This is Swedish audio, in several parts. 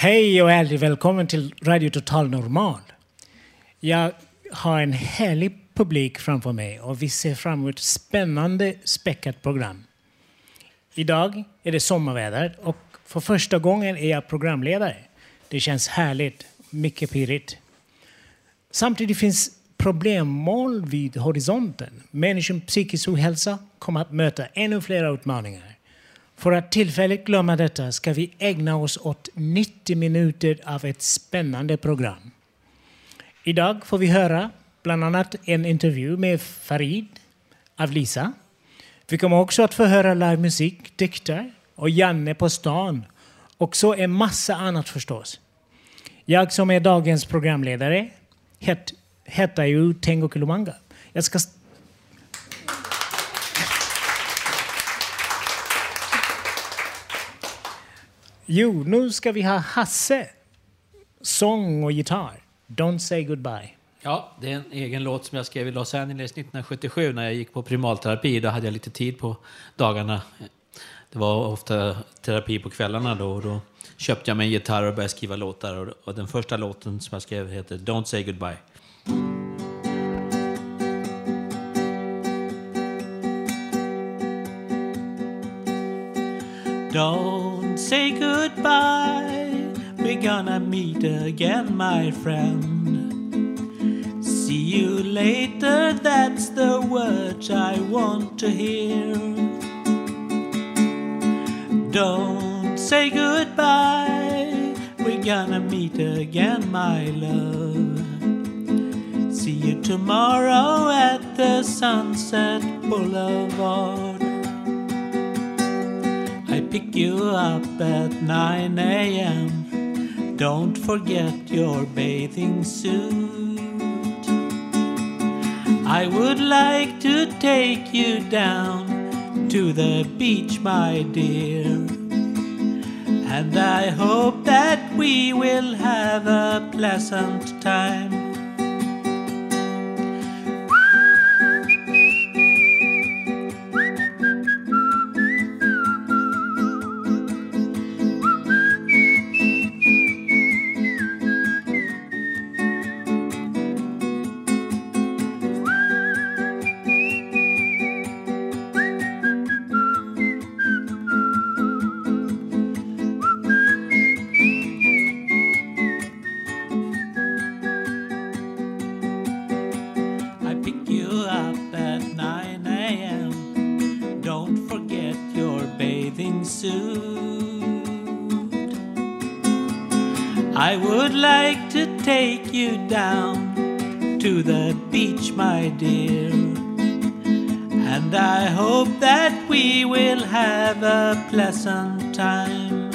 Hej och ärligt välkommen till Radio Total Normal. Jag har en härlig publik framför mig och vi ser fram emot ett spännande späckat program. Idag är det sommarväder och för första gången är jag programledare. Det känns härligt, mycket pirrigt. Samtidigt finns problemmoln vid horisonten. Människors psykisk ohälsa kommer att möta ännu fler utmaningar. För att tillfälligt glömma detta ska vi ägna oss åt 90 minuter av ett spännande program. Idag får vi höra bland annat en intervju med Farid av Lisa. Vi kommer också att få höra livemusik, dikter och Janne på stan. Och så en massa annat förstås. Jag som är dagens programledare het, heter ju Tengo Kulumanga. Jag ska Jo, nu ska vi ha Hasse. Sång och gitarr. Don't say goodbye. Ja, det är en egen låt som jag skrev i Los Angeles 1977 när jag gick på primalterapi. Då hade jag lite tid på dagarna. Det var ofta terapi på kvällarna då. Och då köpte jag mig en gitarr och började skriva låtar. Och den första låten som jag skrev heter Don't say goodbye. Don't say goodbye. We're gonna meet again, my friend. See you later, that's the words I want to hear. Don't say goodbye. We're gonna meet again, my love. See you tomorrow at the Sunset Boulevard. Pick you up at 9 a.m. Don't forget your bathing suit. I would like to take you down to the beach, my dear. And I hope that we will have a pleasant time. Would like to take you down to the beach, my dear. And I hope that we will have a pleasant time.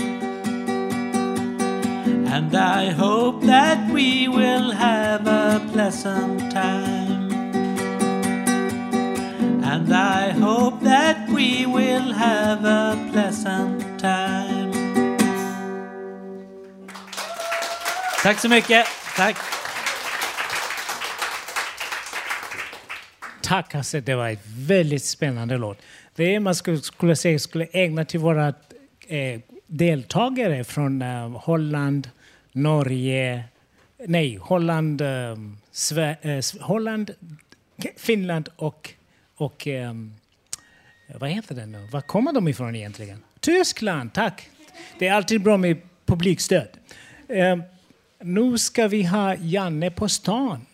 And I hope that we will have a pleasant time. And I hope that we will have a pleasant time. Tack så mycket. Tack. Tack Hasse, det var en väldigt spännande låt. Det man skulle, skulle säga skulle ägna till våra eh, deltagare från eh, Holland, Norge, nej, Holland, eh, Sve, eh, Holland, Finland och, och eh, Vad heter den nu? Var kommer de ifrån egentligen? Tyskland, tack! Det är alltid bra med publikstöd. Eh, Eh, nu ska vi ha Janne på stan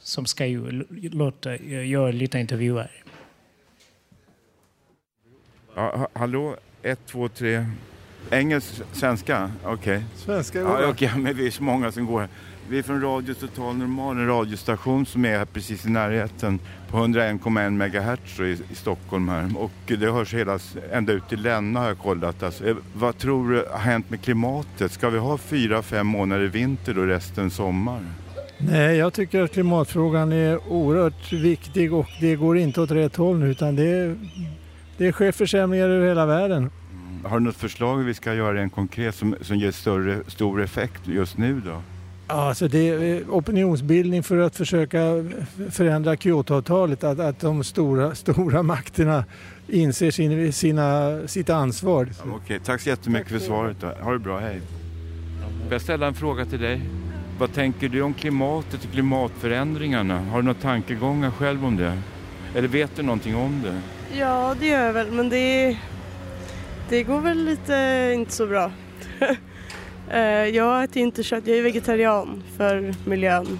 som ska ju låta, göra lite intervjuer. Ja, ha, hallå, ett, två, tre. Engelsk, svenska? Okej. Svenska Ja, okej, men vi är så många som går här. Vi är från Radio Total Normal, en radiostation som är här precis i närheten på 101,1 MHz i, i Stockholm här. Och det hörs hela, ända ut till Länna har jag kollat. Alltså, eh, vad tror du har hänt med klimatet? Ska vi ha fyra, fem månader vinter då resten sommar? Nej, jag tycker att klimatfrågan är oerhört viktig och det går inte åt rätt håll nu utan det, det sker försämringar över hela världen. Har du något förslag hur vi ska göra en konkret som, som ger större, stor effekt just nu då? Ja, Alltså det är opinionsbildning för att försöka förändra Kyotoavtalet, att, att de stora, stora makterna inser sin, sina, sitt ansvar. Okej, tack så jättemycket för svaret. Då. Ha det bra, hej. Får jag ställa en fråga till dig? Vad tänker du om klimatet och klimatförändringarna? Har du några tankegångar själv om det? Eller vet du någonting om det? Ja, det gör jag väl, men det, det går väl lite inte så bra. Eh, jag äter inte kött, jag är vegetarian för miljön.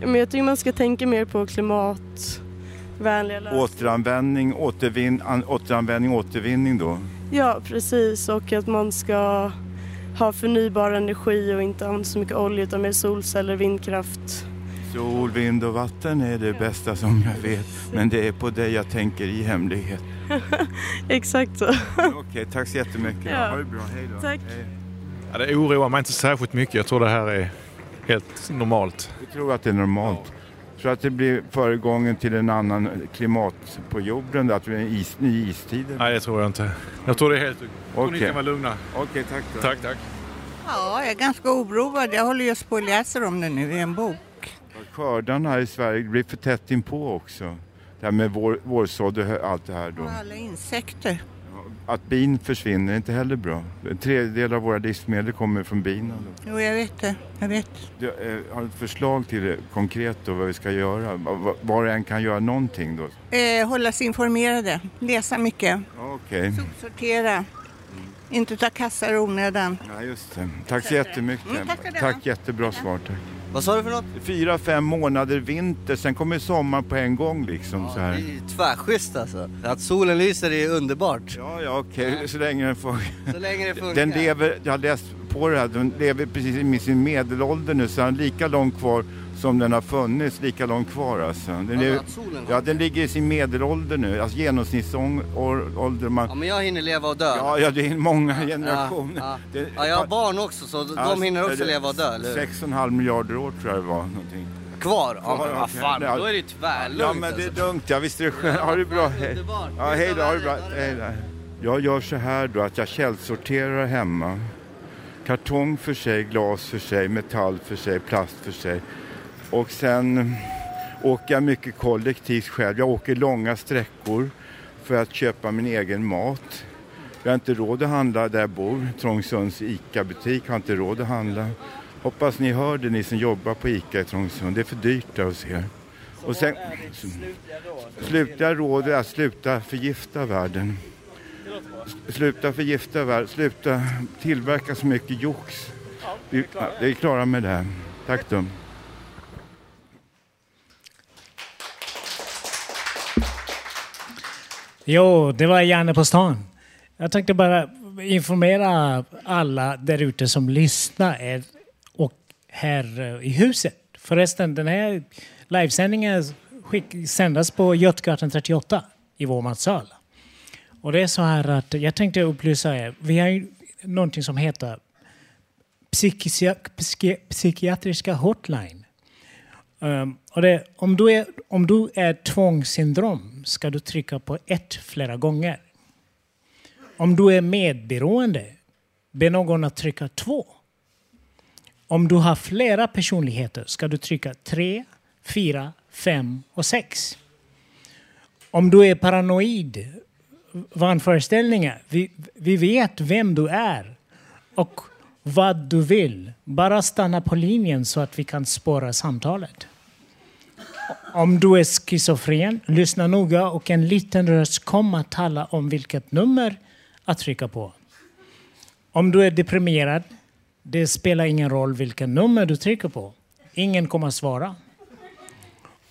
Men jag tycker man ska tänka mer på klimatvänliga lösningar. Återanvändning, återvin, an, återanvändning, återvinning då? Ja, precis. Och att man ska ha förnybar energi och inte använda så mycket olja utan mer solceller, vindkraft. Sol, vind och vatten är det bästa som jag vet. Men det är på dig jag tänker i hemlighet. Exakt så. Okej, tack så jättemycket. Ja. Ha det bra, hej då. Tack. Hej. Ja, det oroar mig inte särskilt mycket. Jag tror det här är helt normalt. Jag tror att det är normalt. Tror att det blir föregången till en annan klimat på jorden, att det blir en is, ny istid? Nej, det tror jag inte. Jag tror det är helt... Och ni Okej. kan vara lugna. Okej, tack då. Tack, tack. Ja, jag är ganska oroad. Jag håller just på och läser om det nu i en bok. Skördarna här i Sverige blir för tätt inpå också. Det här med vår, vårsådd och allt det här då. Och alla insekter. Att bin försvinner är inte heller bra. En tredjedel av våra livsmedel kommer från bina. Då. Jo, jag vet det. Jag vet. Du, eh, har du ett förslag till det, konkret då, vad vi ska göra? Va- Var och en kan göra någonting då? Eh, hålla sig informerade. Läsa mycket. Okej. Sortera. Inte ta kassar i onödan. Ja, just det. Tack så jättemycket. Mm, tack tack, jättebra svar. Tack. Vad sa du för något? Fyra, fem månader vinter, sen kommer sommar på en gång liksom så Det är här. ju tvärschysst alltså. Att solen lyser är underbart. Ja, ja, okej, så länge den får... Så länge det funkar. Den lever, jag har läst på det här, den lever precis i sin medelålder nu så den har lika långt kvar som den har funnits, lika långt kvar alltså. Den, lever, ja, den ligger i sin medelålder nu, alltså genomsnittsålder. Man, Ja men jag hinner leva och dö. ja, ja, det är många generationer. Ja, Det- ja, jag har barn också så de hinner också leva och dö, eller hur? 6,5 miljarder år tror jag det var. Någonting. Kvar? Ja men Ja, vad fan, ja. då är det ju tvärlugnt Ja men det är alltså. lugnt, ja visst är det skönt. Ha det bra. Hej. Ja, hej då, ha det bra. Hej då. Jag gör så här då att jag källsorterar hemma. Kartong för sig, glas för sig, metall för sig, plast för sig. Och sen åker jag mycket kollektivt själv. Jag åker långa sträckor för att köpa min egen mat. Jag har inte råd att handla där jag bor. Trångsunds ICA-butik har inte råd att handla. Hoppas ni hör det, ni som jobbar på ICA i Trångsund. Det är för dyrt där hos er. Och sen, slutliga råd är att sluta förgifta världen. Sluta förgifta världen, sluta tillverka så mycket jox. Vi, ja, vi är klara med det. Tack då. Jo, det var Janne på stan. Jag tänkte bara informera alla där ute som lyssnar och här i huset. Förresten, den här livesändningen skick, sändas på Götgatan 38 i vår matsal. Och det är så här att jag tänkte upplysa er. Vi har ju någonting som heter psykisia- psyki- psykiatriska hotline. Um, och det, om, du är, om du är tvångssyndrom ska du trycka på ett flera gånger. Om du är medberoende, be någon att trycka två. Om du har flera personligheter ska du trycka tre, fyra, fem och sex. Om du är paranoid, vanföreställningar, vi, vi vet vem du är och vad du vill. Bara stanna på linjen så att vi kan spåra samtalet. Om du är schizofren, lyssna noga och en liten röst kommer att tala om vilket nummer att trycka på. Om du är deprimerad, det spelar ingen roll vilket nummer du trycker på. Ingen kommer att svara.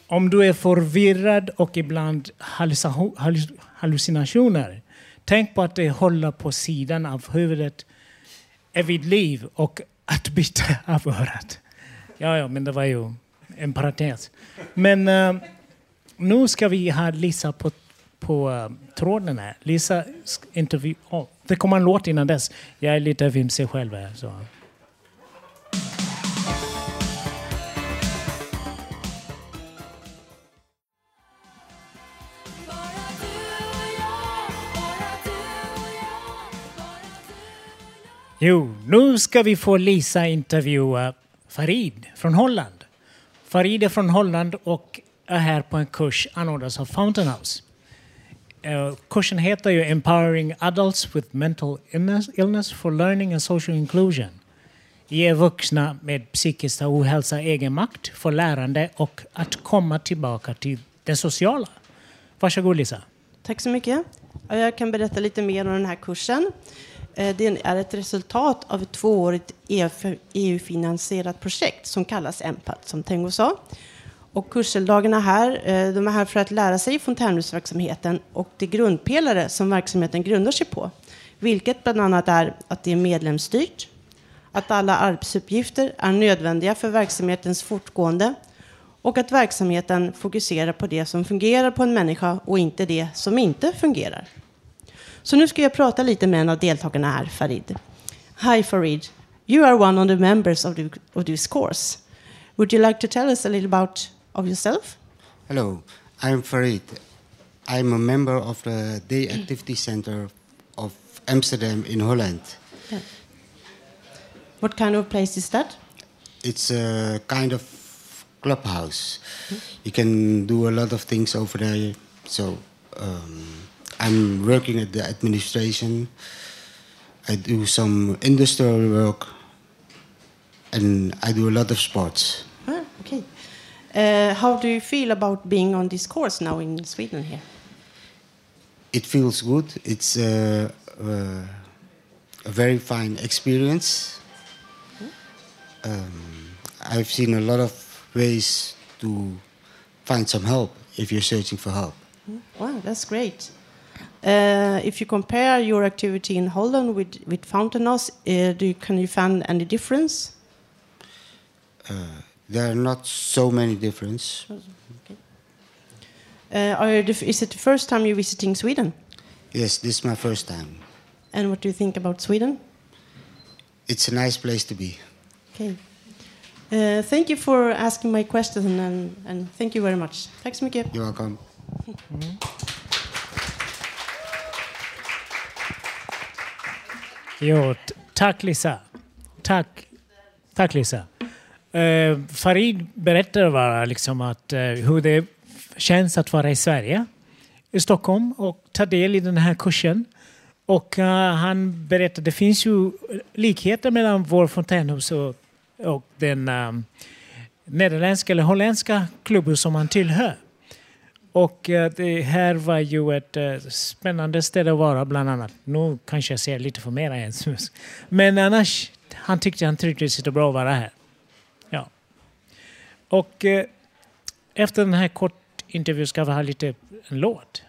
Om du är förvirrad och ibland hallucinationer, tänk på att det håller på sidan av huvudet är vid liv och att byta av örat. Ja, ja, men det var ju en parentes. Men uh, nu ska vi ha Lisa på, på uh, tråden här. Lisa intervju... Oh, det kommer en låt innan dess. Jag är lite vimsig själv här. Så. Jo, nu ska vi få Lisa intervjua Farid från Holland. Farid är från Holland och är här på en kurs anordnad av Fountain House. Eh, kursen heter ju Empowering Adults with Mental Illness, for Learning and Social Inclusion. Ge vuxna med psykisk ohälsa egenmakt för lärande och att komma tillbaka till det sociala. Varsågod Lisa. Tack så mycket. Jag kan berätta lite mer om den här kursen. Eh, det är ett resultat av ett tvåårigt EU-finansierat e projekt som kallas EMPAT, som Tengo sa. Och kurseldagarna här, eh, de är här för att lära sig fontänhusverksamheten och de grundpelare som verksamheten grundar sig på. Vilket bland annat är att det är medlemsstyrt, att alla arbetsuppgifter är nödvändiga för verksamhetens fortgående och att verksamheten fokuserar på det som fungerar på en människa och inte det som inte fungerar. Så nu ska jag prata lite med en av deltagarna här, Farid. Hi Farid, you are one of the members of, the, of this course. Would you like to tell us a little about of yourself? Hello, I'm Farid. I'm a member of the Day Activity Center of Amsterdam in Holland. Yeah. What kind of place is that? It's a kind of clubhouse. Mm -hmm. You can do a lot of things over there. So um, I'm working at the administration. I do some industrial work, and I do a lot of sports. Ah, okay. Uh, how do you feel about being on this course now in Sweden here? It feels good. It's uh, uh, a very fine experience. Um, I've seen a lot of ways to find some help if you're searching for help. Wow, that's great. Uh, if you compare your activity in Holland with, with Fountainhouse, uh, do you, can you find any difference? Uh, there are not so many differences. Okay. Uh, is it the first time you're visiting Sweden? Yes, this is my first time. And what do you think about Sweden? It's a nice place to be. Okay. Uh, thank you for asking my question and, and thank you very much. Tack så mycket. You're welcome. Mm. Jo, tack Lisa. Tack, tack Lisa. Eh, Farid berättar bara liksom att, eh, hur det känns att vara i Sverige, i Stockholm och ta del i den här kursen. Och eh, han berättar att det finns ju likheter mellan vår fontänhus och, och den eh, nederländska eller holländska klubben som han tillhör. Och eh, det här var ju ett eh, spännande ställe att vara bland annat. Nu kanske jag ser lite för mer än Men annars, han tyckte han trivdes så bra att vara här. Ja. Och eh, efter den här kort intervjun ska vi ha lite en låt.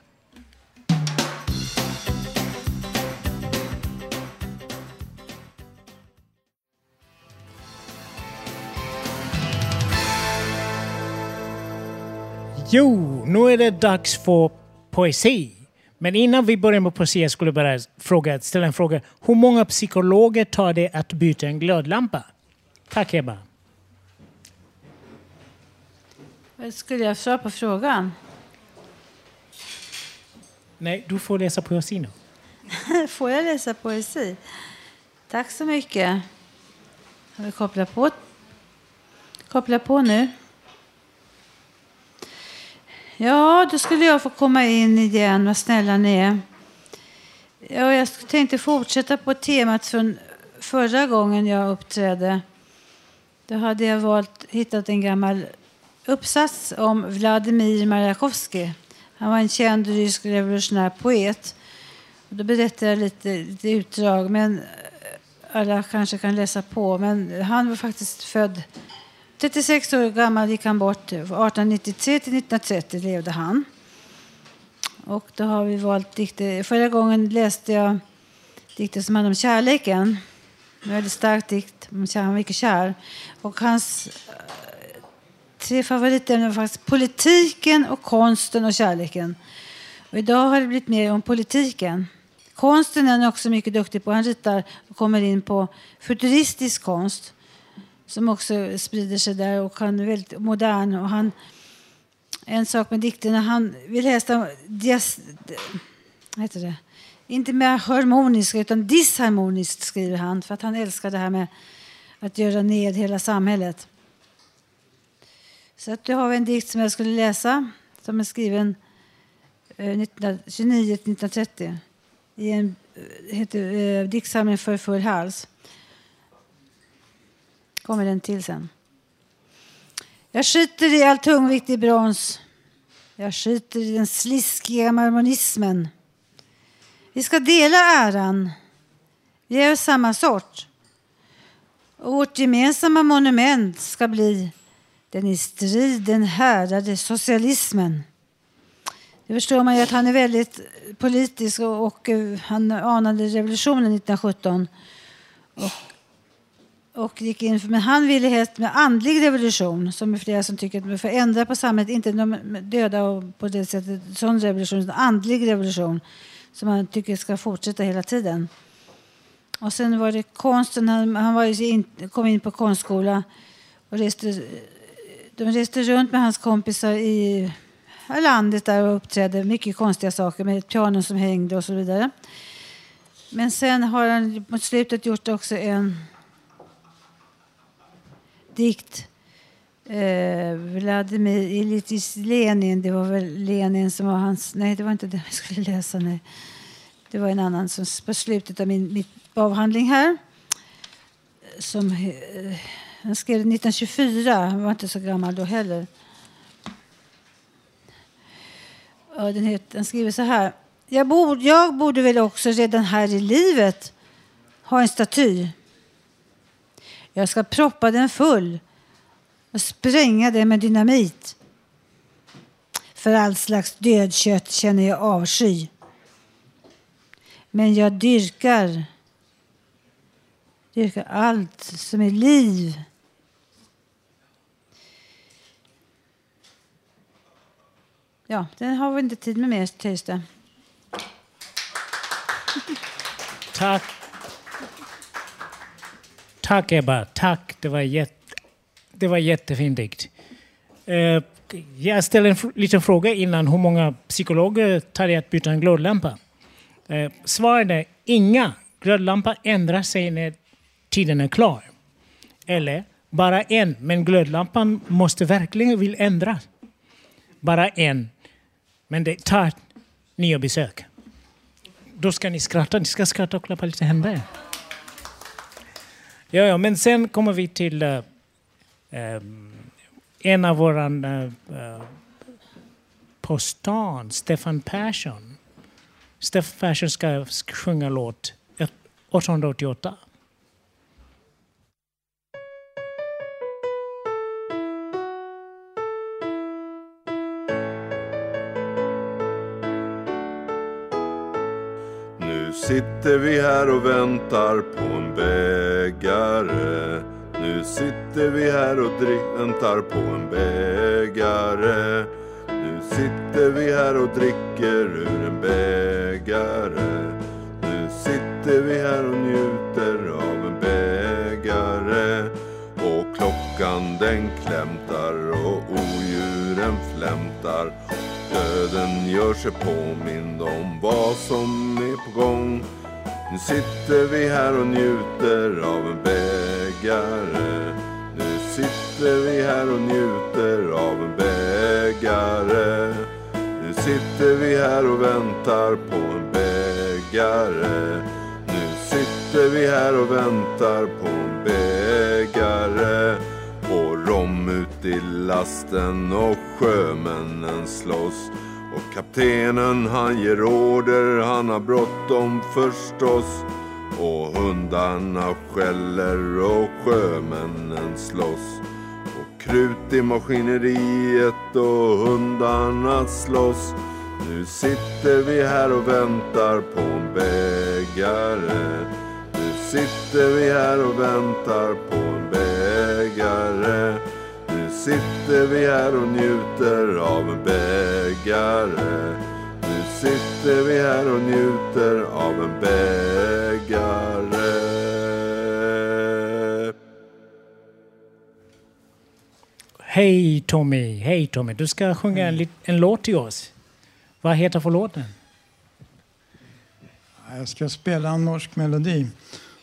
Jo, nu är det dags för poesi. Men innan vi börjar med poesi jag skulle bara fråga, ställa en fråga. Hur många psykologer tar det att byta en glödlampa? Tack Ebba. Skulle jag svara på frågan? Nej, du får läsa poesi nu. får jag läsa poesi? Tack så mycket. Har vi kopplat på? Koppla på nu. Ja, då skulle jag få komma in igen. Vad snälla ni är. Ja, jag tänkte fortsätta på temat från förra gången jag uppträdde. Då hade jag valt, hittat en gammal uppsats om Vladimir Majakovskij. Han var en känd rysk revolutionär poet. Då berättar jag lite, lite utdrag, men alla kanske kan läsa på. Men han var faktiskt född 36 år gammal gick han bort. 1893 till 1930 levde han. Och då har vi valt dikter. Förra gången läste jag dikter som handlade om kärleken. En väldigt stark dikt. Han var mycket kär. Och hans eh, tre favoritämnen var faktiskt politiken, och konsten och kärleken. Och idag har det blivit mer om politiken. Konsten är han också mycket duktig på. Han ritar och kommer in på futuristisk konst som också sprider sig där och han är väldigt modern. Och han, en sak med dikterna, han vill helst dias, heter det, inte mer harmoniskt utan disharmoniskt skriver han för att han älskar det här med att göra ned hela samhället. Så att då har vi en dikt som jag skulle läsa som är skriven eh, 1929-1930 i en eh, heter, eh, diktsamling för full hals kommer den till sen. Jag skiter i all tungvikt i brons. Jag skiter i den sliskiga marmonismen. Vi ska dela äran. Vi är samma sort. Och vårt gemensamma monument ska bli den i striden härdade socialismen. Det förstår man ju att han är väldigt politisk och, och eh, han anade revolutionen 1917. Och, och gick in för, men han ville helst med andlig revolution, som är flera som tycker att man får ändra på samhället, inte de döda och på det sättet, sån revolution, utan andlig revolution som han tycker ska fortsätta hela tiden. Och sen var det konsten, han, han var in, kom in på konstskola och reste de reste runt med hans kompisar i landet där och uppträdde. Mycket konstiga saker med pianon som hängde och så vidare. Men sen har han mot slutet gjort också en dikt. Eh, Vladimir Ilyich Lenin, det var väl Lenin som var hans... Nej, det var inte det jag skulle läsa. Nej. Det var en annan som på slutet av min min avhandling här. Som... Eh, han skrev 1924, han var inte så gammal då heller. Ja, den, heter, den skriver så här. Jag borde, jag borde väl också redan här i livet ha en staty. Jag ska proppa den full och spränga den med dynamit. För all slags dödkött känner jag avsky. Men jag dyrkar, dyrkar allt som är liv Ja, den har vi inte tid med mer tisdag. Tack. Tack Ebba, tack. Det var, jätte, det var jättefin dikt. Uh, jag ställer en liten fråga innan. Hur många psykologer tar det att byta en glödlampa? Uh, svaret är inga. Glödlampa ändrar sig när tiden är klar. Eller bara en, men glödlampan måste verkligen vill ändra. Bara en. Men det tar nya besök. Då ska ni skratta. Ni ska skratta och klappa lite händer. Ja, ja, men sen kommer vi till uh, en av våra uh, eh, på stan, Stefan Persson. Stefan Persson ska sjunga låt 888. Sitter vi här och väntar på en bägare. Nu sitter vi här och väntar på en bägare. Nu sitter vi här och dricker ur en bägare. Nu sitter vi här och njuter av en bägare. Och klockan den klämtar och odjuren flämtar Döden gör sig påmind om vad som är på gång. Nu sitter vi här och njuter av en bägare. Nu sitter vi här och njuter av en bägare. Nu sitter vi här och väntar på en bägare. Nu sitter vi här och väntar på en bägare. Och rom ut i lasten och sjömännen slåss. Och kaptenen han ger order, han har bråttom förstås. Och hundarna skäller och sjömännen slåss. Och krut i maskineriet och hundarna slåss. Nu sitter vi här och väntar på en bägare. Nu sitter vi här och väntar på en bägare. Nu sitter vi här och njuter av en bägare. Nu sitter vi här och njuter av en bägare. Hej Tommy, hej Tommy. Du ska sjunga en, en låt till oss. Vad heter för låten? Jag ska spela en norsk melodi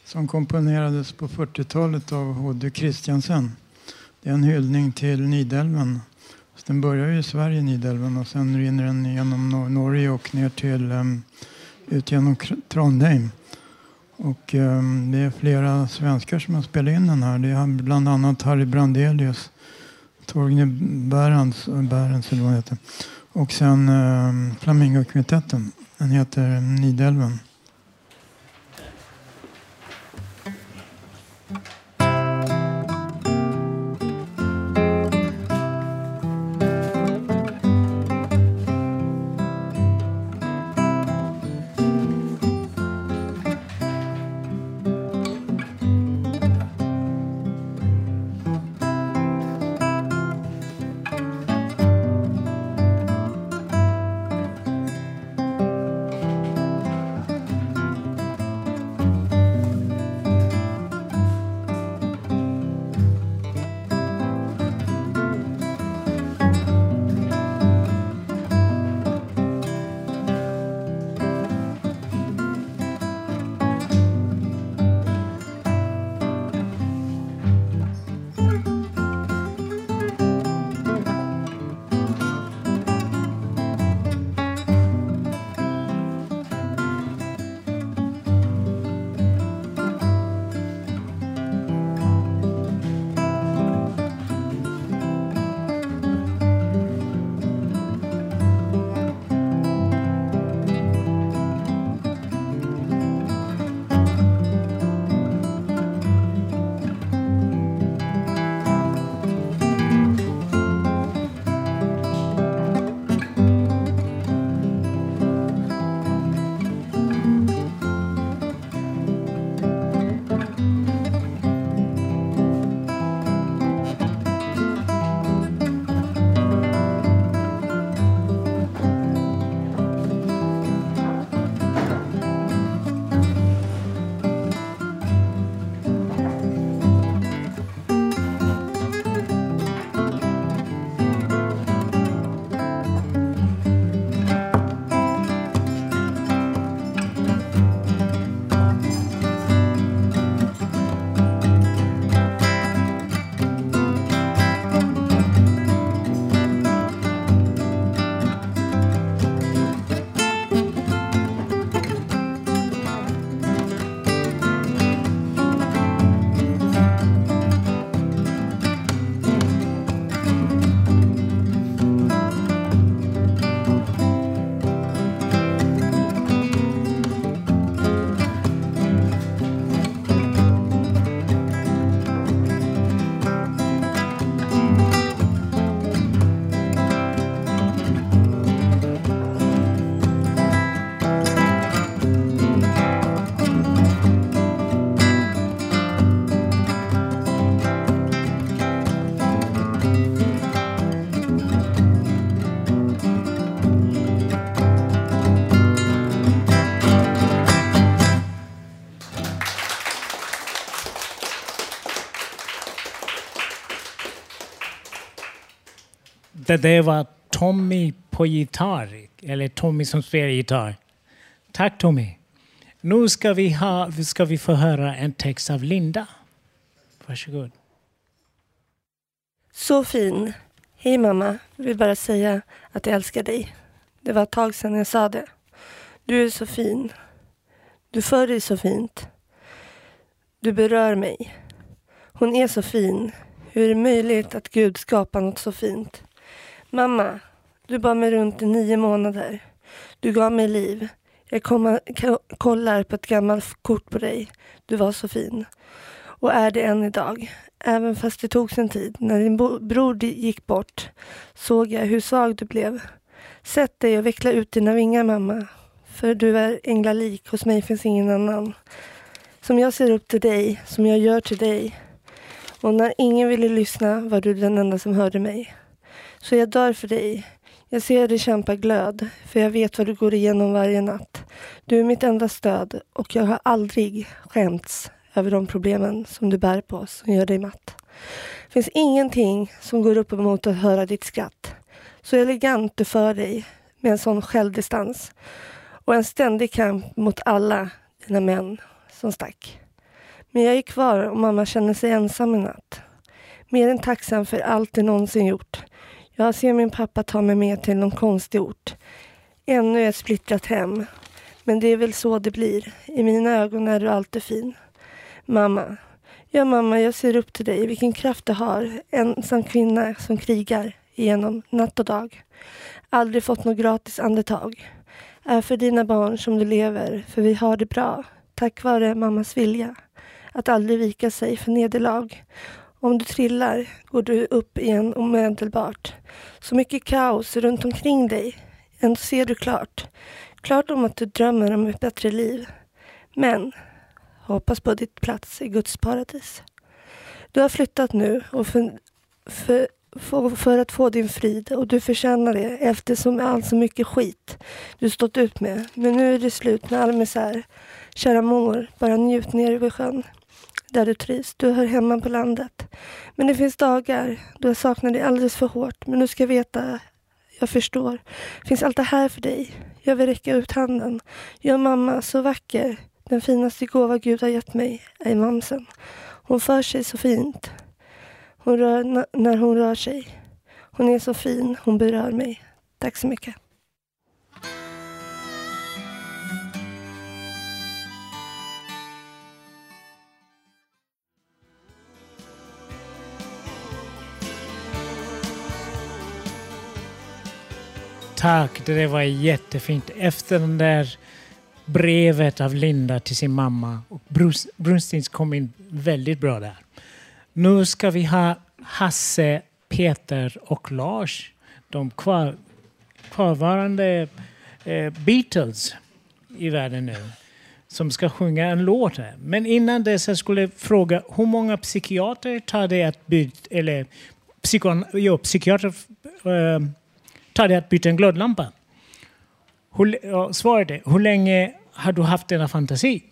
som komponerades på 40-talet av H.D. Christiansen. Det är en hyllning till Nidelven. Så den börjar ju i Sverige, Nidelven, och sen rinner den genom Nor- Norge och ner till um, ut genom Trondheim. Och um, det är flera svenskar som har spelat in den här. Det är bland annat Harry Brandelius, Torgny Berens, eh, Berens eller vad heter. Och sen ehm, um, Flamingokvintetten. Den heter Nidelven. Det var Tommy på gitarr, eller Tommy som spelar gitarr. Tack Tommy. Nu ska vi, ha, ska vi få höra en text av Linda. Varsågod. Så fin. Hej mamma. Vill bara säga att jag älskar dig. Det var ett tag sedan jag sa det. Du är så fin. Du för dig så fint. Du berör mig. Hon är så fin. Hur är det möjligt att Gud skapar något så fint? Mamma, du bar mig runt i nio månader. Du gav mig liv. Jag kollar på ett gammalt kort på dig. Du var så fin. Och är det än idag. Även fast det tog sin tid. När din bror gick bort såg jag hur svag du blev. Sätt dig och veckla ut dina vingar mamma. För du är änglalik, hos mig finns ingen annan. Som jag ser upp till dig, som jag gör till dig. Och när ingen ville lyssna var du den enda som hörde mig. Så jag dör för dig. Jag ser dig kämpa glöd, för jag vet vad du går igenom varje natt. Du är mitt enda stöd och jag har aldrig skämts över de problemen som du bär på som gör dig matt. Det finns ingenting som går upp emot att höra ditt skratt. Så elegant du för dig med en sån självdistans och en ständig kamp mot alla dina män som stack. Men jag är kvar och mamma känner sig ensam i natt. Mer än tacksam för allt du någonsin gjort. Jag ser min pappa ta mig med till någon konstig ort. Ännu ett splittrat hem. Men det är väl så det blir. I mina ögon är du alltid fin. Mamma. Ja, mamma, jag ser upp till dig. Vilken kraft du har. Ensam kvinna som krigar igenom natt och dag. Aldrig fått något gratis andetag. Är för dina barn som du lever, för vi har det bra. Tack vare mammas vilja. Att aldrig vika sig för nederlag. Om du trillar går du upp igen omedelbart. Så mycket kaos runt omkring dig. Ändå ser du klart. Klart om att du drömmer om ett bättre liv. Men hoppas på ditt plats i Guds paradis. Du har flyttat nu och för, för, för, för att få din frid och du förtjänar det eftersom allt så mycket skit du stått ut med. Men nu är det slut med all misär. Kära mor, bara njut nere vid sjön där du trivs. Du hör hemma på landet. Men det finns dagar då jag saknar dig alldeles för hårt. Men du ska veta, jag förstår. Finns allt det här för dig. Jag vill räcka ut handen. Jag mamma, så vacker. Den finaste gåva Gud har gett mig är mamsen. Hon för sig så fint. Hon rör när hon rör sig. Hon är så fin, hon berör mig. Tack så mycket. Tack, det var jättefint. Efter det där brevet av Linda till sin mamma och Brunstins kom in väldigt bra där. Nu ska vi ha Hasse, Peter och Lars, de kvar, kvarvarande eh, Beatles i världen nu, som ska sjunga en låt här. Men innan dess jag skulle fråga, hur många psykiater tar det att byta, eller psykon, jo, psykiater eh, tar det att byta en glödlampa? Hur, svaret är, hur länge har du haft denna fantasi?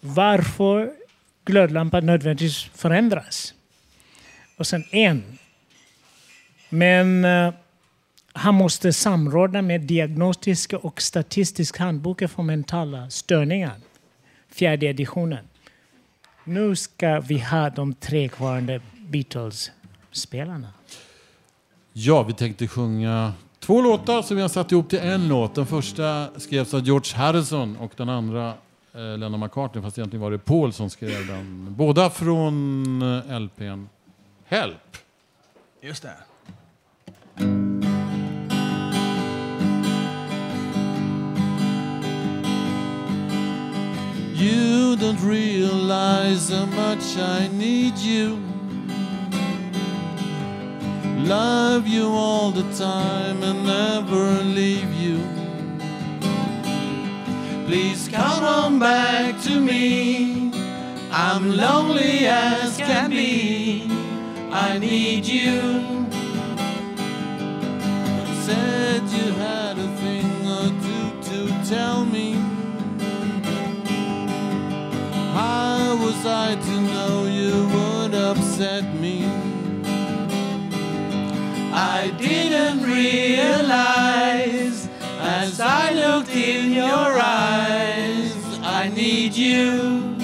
Varför glödlampan nödvändigtvis förändras? Och sen en. Men uh, han måste samråda med diagnostiska och statistiska handboken för mentala störningar. Fjärde editionen. Nu ska vi ha de tre kvarande Beatles-spelarna. Ja, vi tänkte sjunga två låtar som vi har satt ihop till en låt. Den första skrevs av George Harrison och den andra eh, Lennon McCartney, fast egentligen var det Paul som skrev den. Båda från eh, LPn Help. Just det. You don't realize how much I need you love you all the time and never leave you. Please come on back to me. I'm lonely as can be. I need you. Said you had a thing or two to tell me. How was I to know you would upset me? I didn't realize as I looked in your eyes, I need you.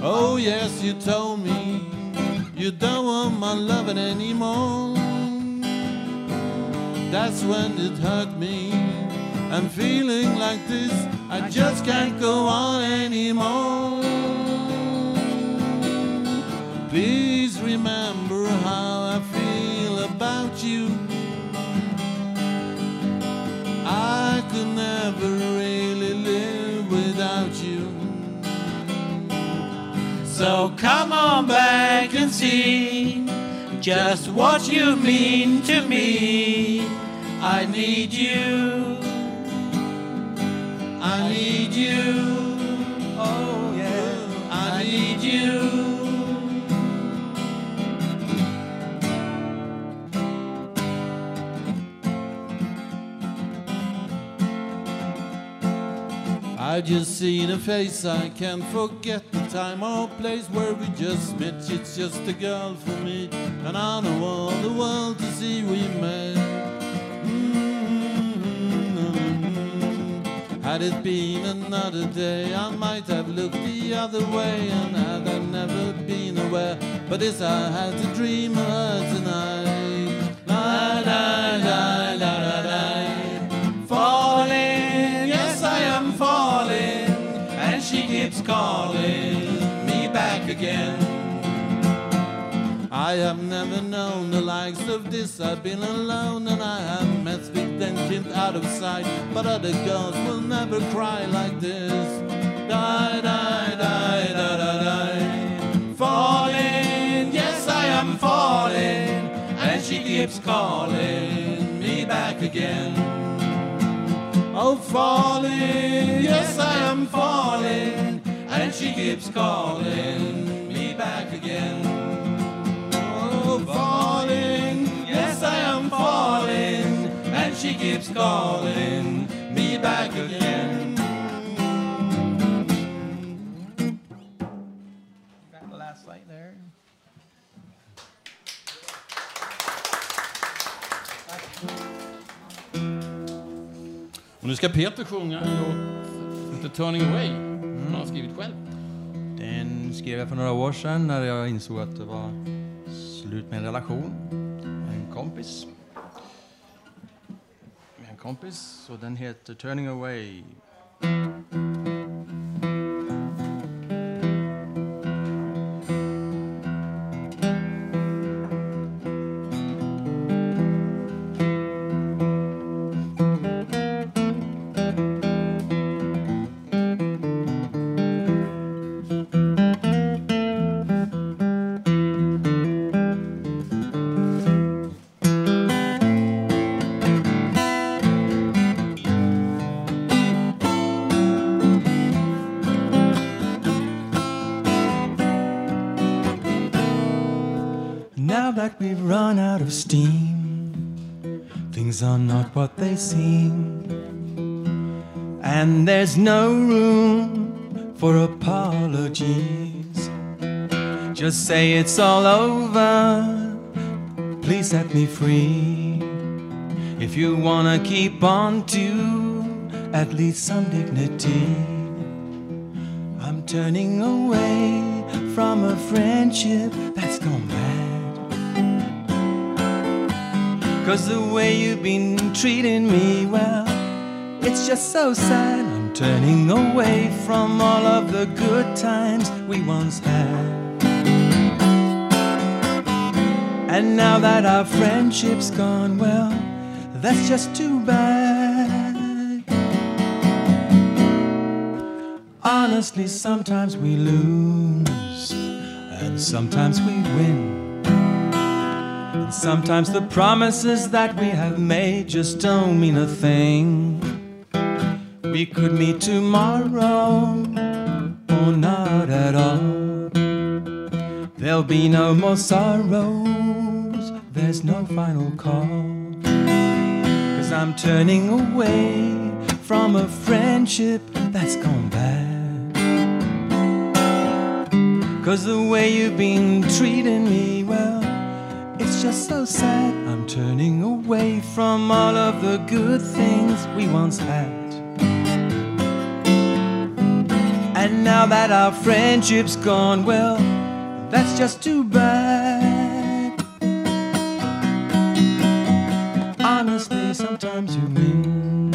Oh, yes, you told me you don't want my loving anymore. That's when it hurt me. I'm feeling like this, I just can't go on anymore. Please could never really live without you. So come on back and see just what you mean to me. I need you. I need you. I just seen a face, I can't forget the time or place where we just met. It's just a girl for me, and I know all the world to see we met. Mm-hmm. Had it been another day, I might have looked the other way, and had I never been aware. But this I had to dream of tonight. La la la la la la. Calling me back again. I have never known the likes of this. I've been alone and I have met with and out of sight. But other girls will never cry like this. Die, die, die, die, die, die. Falling, yes I am falling, and she keeps calling me back again. Oh, falling, yes, I am falling, she keeps calling me back again. Oh, falling, yes, I am falling, and she keeps calling me back again. Got the last light there. Och nu ska Peter sjunga en låt Turning Away, som han har skrivit själv. Den skrev jag för några år sedan när jag insåg att det var slut med en relation med en kompis. Med en kompis, och den heter Turning Away. What they seem. And there's no room for apologies. Just say it's all over. Please set me free. If you wanna keep on to at least some dignity, I'm turning away from a friendship that's gone bad. Cause the way you've been treating me, well, it's just so sad. I'm turning away from all of the good times we once had. And now that our friendship's gone, well, that's just too bad. Honestly, sometimes we lose, and sometimes we win. Sometimes the promises that we have made just don't mean a thing. We could meet tomorrow, or not at all. There'll be no more sorrows, there's no final call. Cause I'm turning away from a friendship that's gone bad. Cause the way you've been treating me, well, just so sad. I'm turning away from all of the good things we once had. And now that our friendship's gone, well, that's just too bad. Honestly, sometimes you win.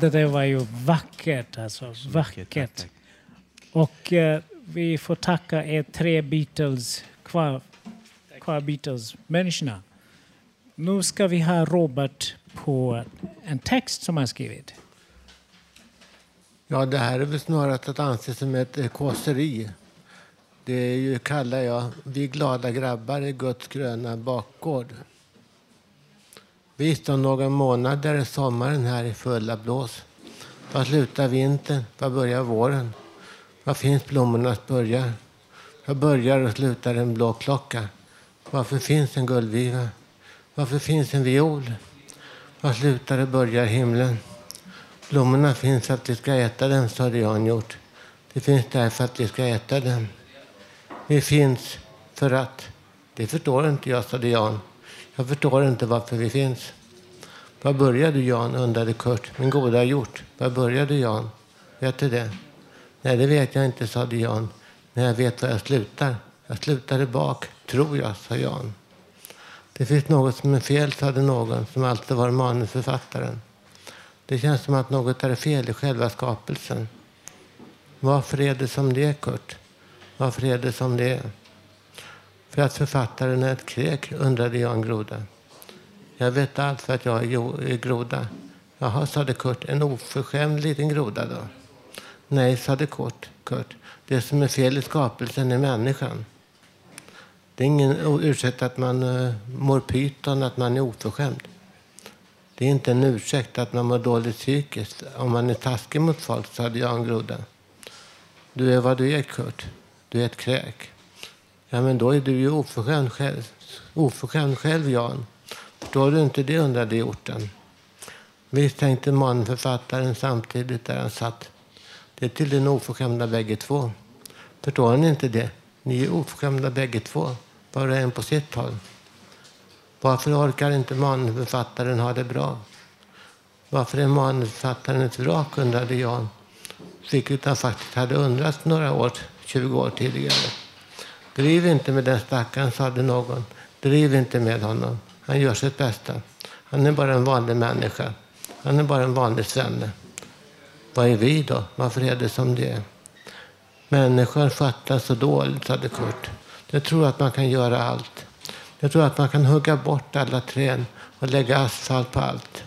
Det där var ju vackert. Alltså, vackert. Och eh, vi får tacka er tre Beatles, kvar, kvar Beatles-människorna. Nu ska vi ha Robert på en text som han skrivit. Ja, det här är väl snarare att anse som ett eh, kåseri. Det är ju, kallar jag Vi glada grabbar i Guds gröna bakgård. Visst, om några månader är sommaren här i fulla blås. Var slutar vintern? Var börjar våren? Var finns blommornas börjar? Var börjar och slutar en blå klocka? Varför finns en guldviva? Varför finns en viol? Var slutar och börjar himlen? Blommorna finns för att vi ska äta dem, sa Jan gjort. Det finns därför att vi ska äta dem. Vi finns för att... Det förstår inte jag, sade Jan. Jag förstår inte varför vi finns. Var började du, Jan? undrade Kurt. Min goda gjort. Var började du, Jan? Vet du det? Nej, det vet jag inte, sade Jan. Men jag vet var jag slutar. Jag slutade bak, tror jag, sa Jan. Det finns något som är fel, sade någon som alltid var manusförfattaren. Det känns som att något är fel i själva skapelsen. Varför är det som det, är, Kurt? Varför är det som det är? För att författaren är ett kräk, undrade Jan Groda. Jag vet allt för att jag är groda. Jaha, sade Kurt. En oförskämd liten groda då? Nej, sade Kurt. Kurt. Det som är fel i skapelsen är människan. Det är ingen ursäkt att man uh, mår pyton, att man är oförskämd. Det är inte en ursäkt att man mår dåligt psykiskt om man är taskig mot folk, sade Jan Groda. Du är vad du är, Kurt. Du är ett kräk. Ja, men då är du ju oförskämd själv, oförskämd själv Jan. Förstår du inte det, undrade orten. Visst tänkte manförfattaren samtidigt där han satt. Det är till den oförskämda bägge två. Förstår ni inte det? Ni är oförskämda bägge två, var och en på sitt håll. Varför orkar inte manusförfattaren ha det bra? Varför är manusförfattaren ett vrak, undrade Jan. Vilket han faktiskt hade undrat några år, 20 år tidigare. Driv inte med den stackaren, sade någon. Driv inte med honom. Han gör sitt bästa. Han är bara en vanlig människa. Han är bara en vanlig svenne. Vad är vi då? Varför är det som det är? Människor fattas så dåligt, sade Kurt. De tror att man kan göra allt. De tror att man kan hugga bort alla träd och lägga asfalt på allt.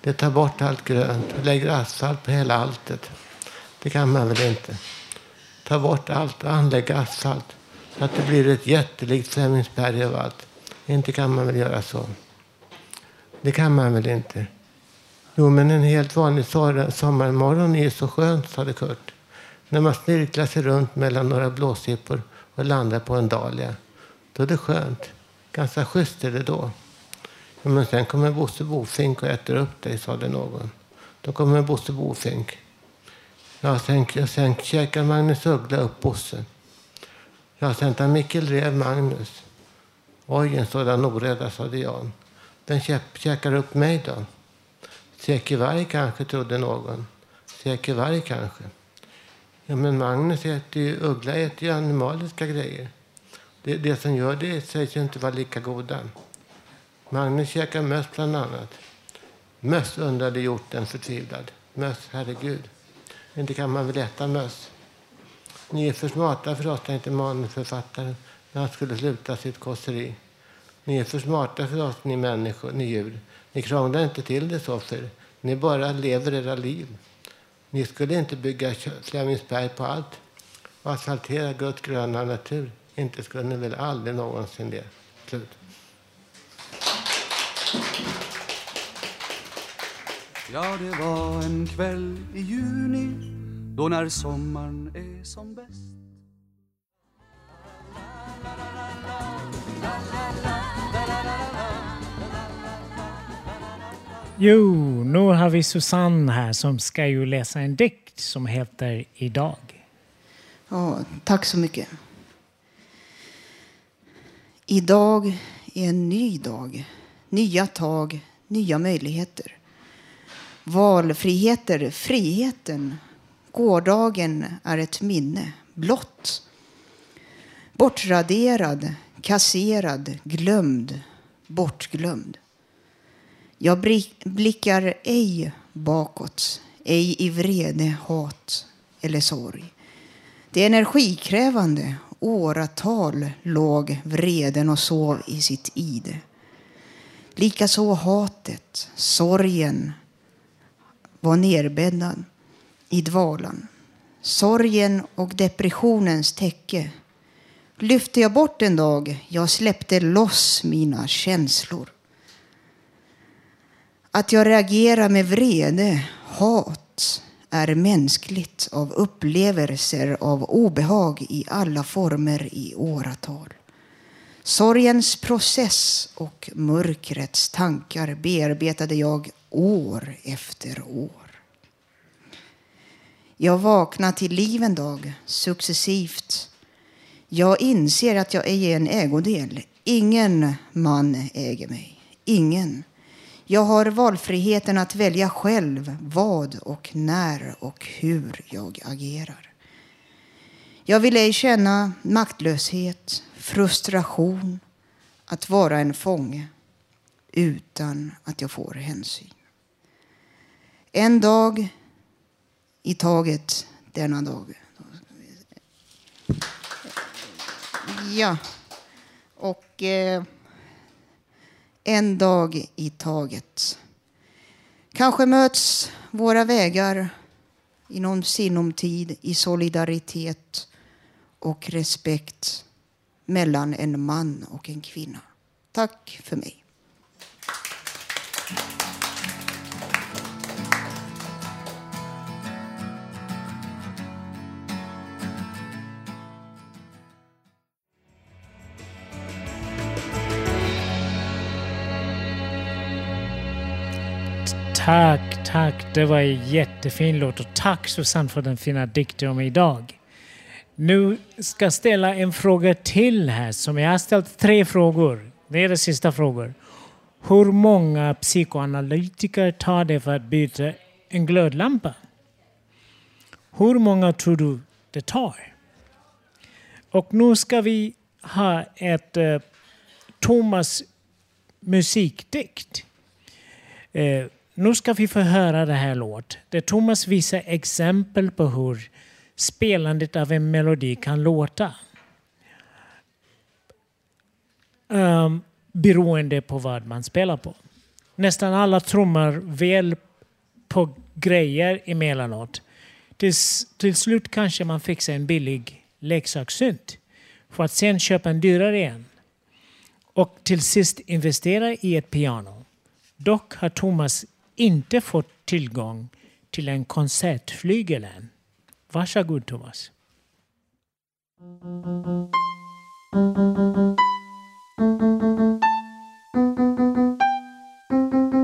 De tar bort allt grönt och lägger asfalt på hela alltet. Det kan man väl inte? Ta bort allt och anlägga asfalt så att det blir ett jättelikt Flemingsberg av allt. Inte kan man väl göra så? Det kan man väl inte? Jo, men en helt vanlig sommarmorgon är så skönt, sade Kurt. När man snirklar sig runt mellan några blåsippor och landar på en dahlia. Då är det skönt. Ganska schysst är det då. Ja, men sen kommer Bosse Bofink och äter upp dig, sade någon. Då kommer Bosse Bofink. Ja, sen, sen käkar Magnus Uggla upp Bosse. Ja, sen tar Mikkel Rev Magnus. Oj, en sådan orädda, sade Jan. Vem käkar upp mig då? Säker varg kanske, trodde någon. Säker varg kanske. Ja, men Magnus äter ju, Uggla äter ju animaliska grejer. Det, det som gör det sägs ju inte vara lika goda. Magnus käkar möss bland annat. Möss, undrade hjorten förtvivlad. Möss, herregud. Inte kan man väl äta möss? Ni är för smarta för oss, tänkte manusförfattaren när han skulle sluta sitt kåseri. Ni är för smarta för oss, ni människor, ni djur. Ni krånglar inte till det så för Ni bara lever era liv. Ni skulle inte bygga Flemingsberg på allt och asfaltera Guds gröna natur. Inte skulle ni väl aldrig någonsin det. Slut. Ja, det var en kväll i juni då när sommaren är som bäst Jo, nu har vi Susanne här som ska ju läsa en dikt som heter Idag. Ja, tack så mycket. Idag är en ny dag. Nya tag, nya möjligheter. Valfriheter, friheten. Gårdagen är ett minne, blott. Bortraderad, kasserad, glömd, bortglömd. Jag blickar ej bakåt, ej i vrede, hat eller sorg. Det är energikrävande. Åratal låg vreden och sov i sitt ide. Likaså hatet, sorgen var nerbäddad i dvalan. Sorgen och depressionens täcke lyfte jag bort en dag. Jag släppte loss mina känslor. Att jag reagerar med vrede, hat, är mänskligt av upplevelser av obehag i alla former i åratal. Sorgens process och mörkrets tankar bearbetade jag år efter år. Jag vaknar till liv en dag, successivt. Jag inser att jag är en ägodel. Ingen man äger mig. Ingen. Jag har valfriheten att välja själv vad och när och hur jag agerar. Jag vill ej känna maktlöshet, frustration, att vara en fånge utan att jag får hänsyn. En dag i taget denna dag. Ja, och eh, en dag i taget. Kanske möts våra vägar inom sinom tid i solidaritet och respekt mellan en man och en kvinna. Tack för mig. Tack, tack. Det var en jättefin låt och tack Susanne för den fina dikten om idag. Nu ska jag ställa en fråga till här som jag har ställt tre frågor. Det är de sista frågor. Hur många psykoanalytiker tar det för att byta en glödlampa? Hur många tror du det tar? Och nu ska vi ha ett eh, Thomas musikdikt. Eh, nu ska vi få höra det här låt. Där Thomas visar exempel på hur spelandet av en melodi kan låta. Um, beroende på vad man spelar på. Nästan alla trummar väl på grejer emellanåt. Till, till slut kanske man fixar en billig leksakssynt för att sen köpa en dyrare igen. Och till sist investera i ett piano. Dock har Thomas inte fått tillgång till en konsertflygel än. Varsågod Thomas. fyra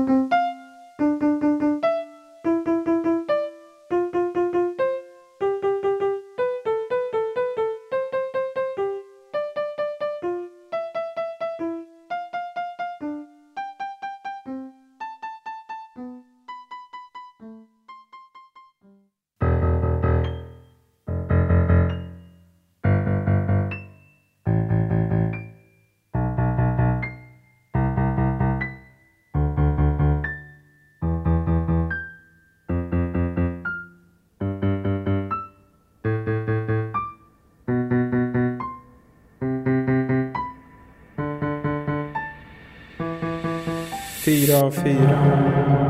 av fyra.